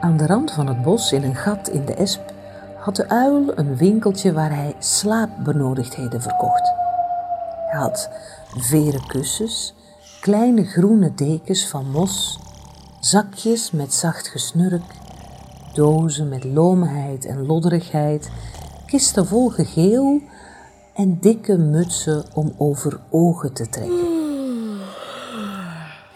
Aan de rand van het bos, in een gat in de esp, had de uil een winkeltje waar hij slaapbenodigdheden verkocht. Hij had veren kussens, kleine groene dekens van mos, zakjes met zacht gesnurk, dozen met loomheid en lodderigheid, kisten vol gegeel en dikke mutsen om over ogen te trekken.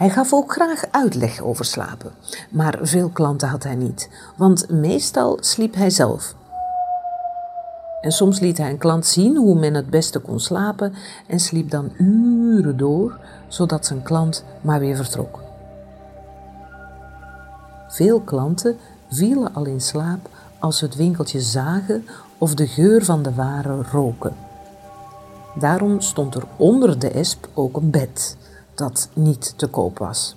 Hij gaf ook graag uitleg over slapen, maar veel klanten had hij niet, want meestal sliep hij zelf. En soms liet hij een klant zien hoe men het beste kon slapen en sliep dan uren door, zodat zijn klant maar weer vertrok. Veel klanten vielen al in slaap als ze het winkeltje zagen of de geur van de waren roken. Daarom stond er onder de esp ook een bed dat niet te koop was.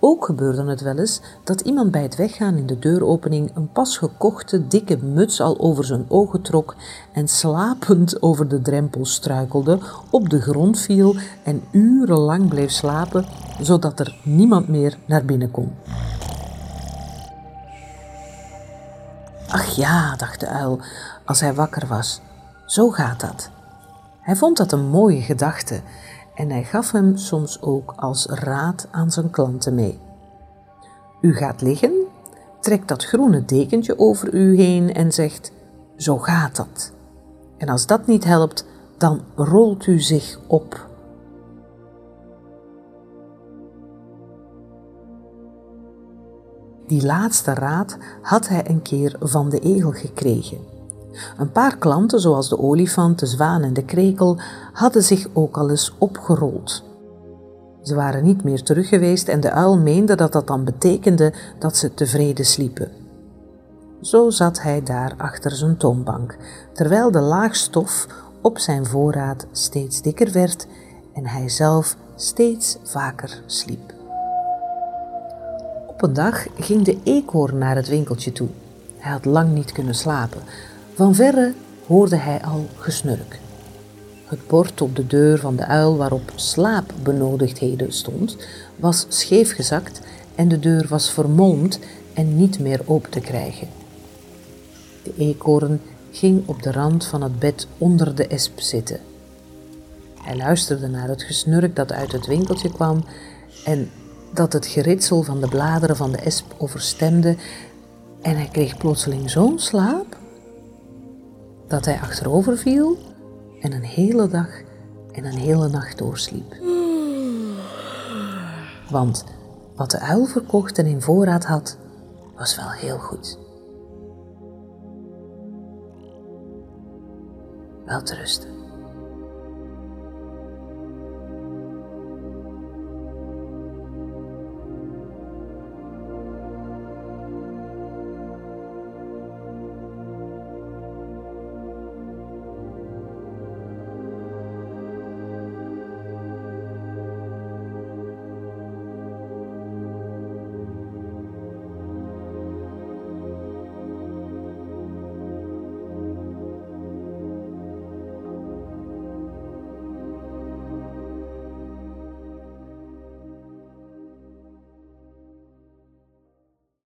Ook gebeurde het wel eens dat iemand bij het weggaan in de deuropening een pas gekochte dikke muts al over zijn ogen trok en slapend over de drempel struikelde, op de grond viel en urenlang bleef slapen, zodat er niemand meer naar binnen kon. Ach ja, dacht de uil als hij wakker was, zo gaat dat. Hij vond dat een mooie gedachte en hij gaf hem soms ook als raad aan zijn klanten mee. U gaat liggen, trekt dat groene dekentje over u heen en zegt: Zo gaat dat. En als dat niet helpt, dan rolt u zich op. Die laatste raad had hij een keer van de egel gekregen. Een paar klanten, zoals de olifant, de zwaan en de krekel, hadden zich ook al eens opgerold. Ze waren niet meer terug geweest en de uil meende dat dat dan betekende dat ze tevreden sliepen. Zo zat hij daar achter zijn toonbank, terwijl de laag stof op zijn voorraad steeds dikker werd en hij zelf steeds vaker sliep. Op een dag ging de eekhoorn naar het winkeltje toe. Hij had lang niet kunnen slapen. Van verre hoorde hij al gesnurk. Het bord op de deur van de uil waarop slaapbenodigdheden stond, was scheef gezakt en de deur was vermolmd en niet meer open te krijgen. De eekhoorn ging op de rand van het bed onder de esp zitten. Hij luisterde naar het gesnurk dat uit het winkeltje kwam en dat het geritsel van de bladeren van de esp overstemde en hij kreeg plotseling zo'n slaap dat hij achterover viel en een hele dag en een hele nacht doorsliep. Want wat de uil verkocht en in voorraad had, was wel heel goed. Wel te rusten.